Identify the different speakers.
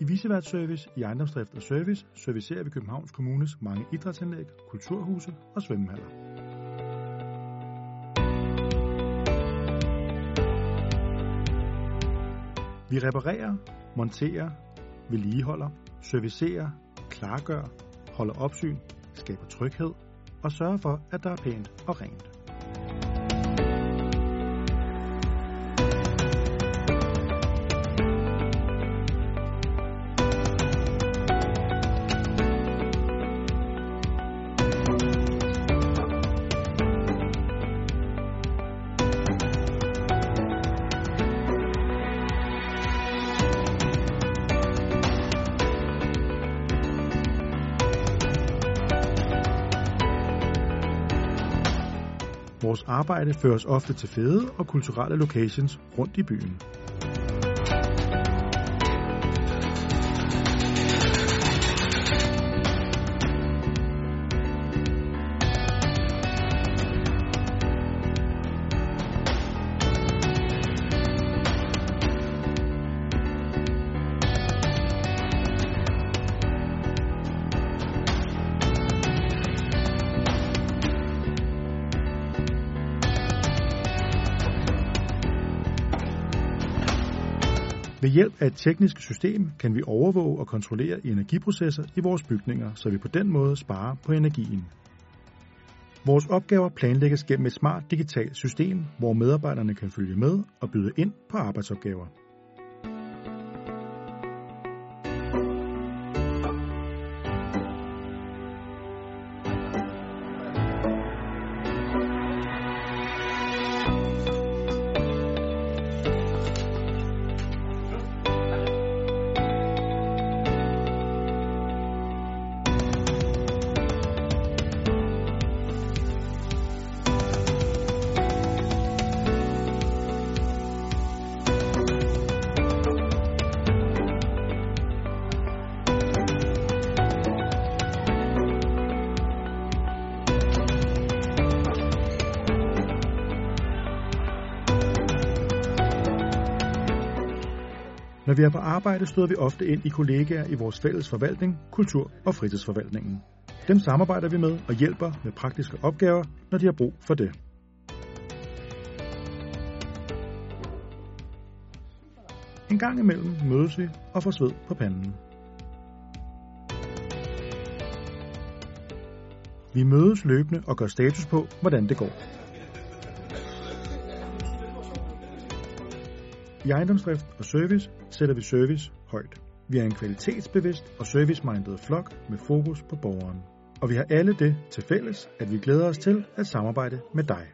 Speaker 1: I Viseværtsservice i ejendomsdrift og service servicerer vi Københavns Kommunes mange idrætsanlæg, kulturhuse og svømmehaller. Vi reparerer, monterer, vedligeholder, servicerer, klargør, holder opsyn, skaber tryghed og sørger for, at der er pænt og rent. Vores arbejde fører os ofte til fede og kulturelle locations rundt i byen. Ved hjælp af et teknisk system kan vi overvåge og kontrollere energiprocesser i vores bygninger, så vi på den måde sparer på energien. Vores opgaver planlægges gennem et smart digitalt system, hvor medarbejderne kan følge med og byde ind på arbejdsopgaver. Når vi er på arbejde, støder vi ofte ind i kollegaer i vores fælles forvaltning, kultur- og fritidsforvaltningen. Dem samarbejder vi med og hjælper med praktiske opgaver, når de har brug for det. En gang imellem mødes vi og får sved på panden. Vi mødes løbende og gør status på, hvordan det går. I ejendomsdrift og service sætter vi service højt. Vi er en kvalitetsbevidst og service-minded flok med fokus på borgeren. Og vi har alle det til fælles, at vi glæder os til at samarbejde med dig.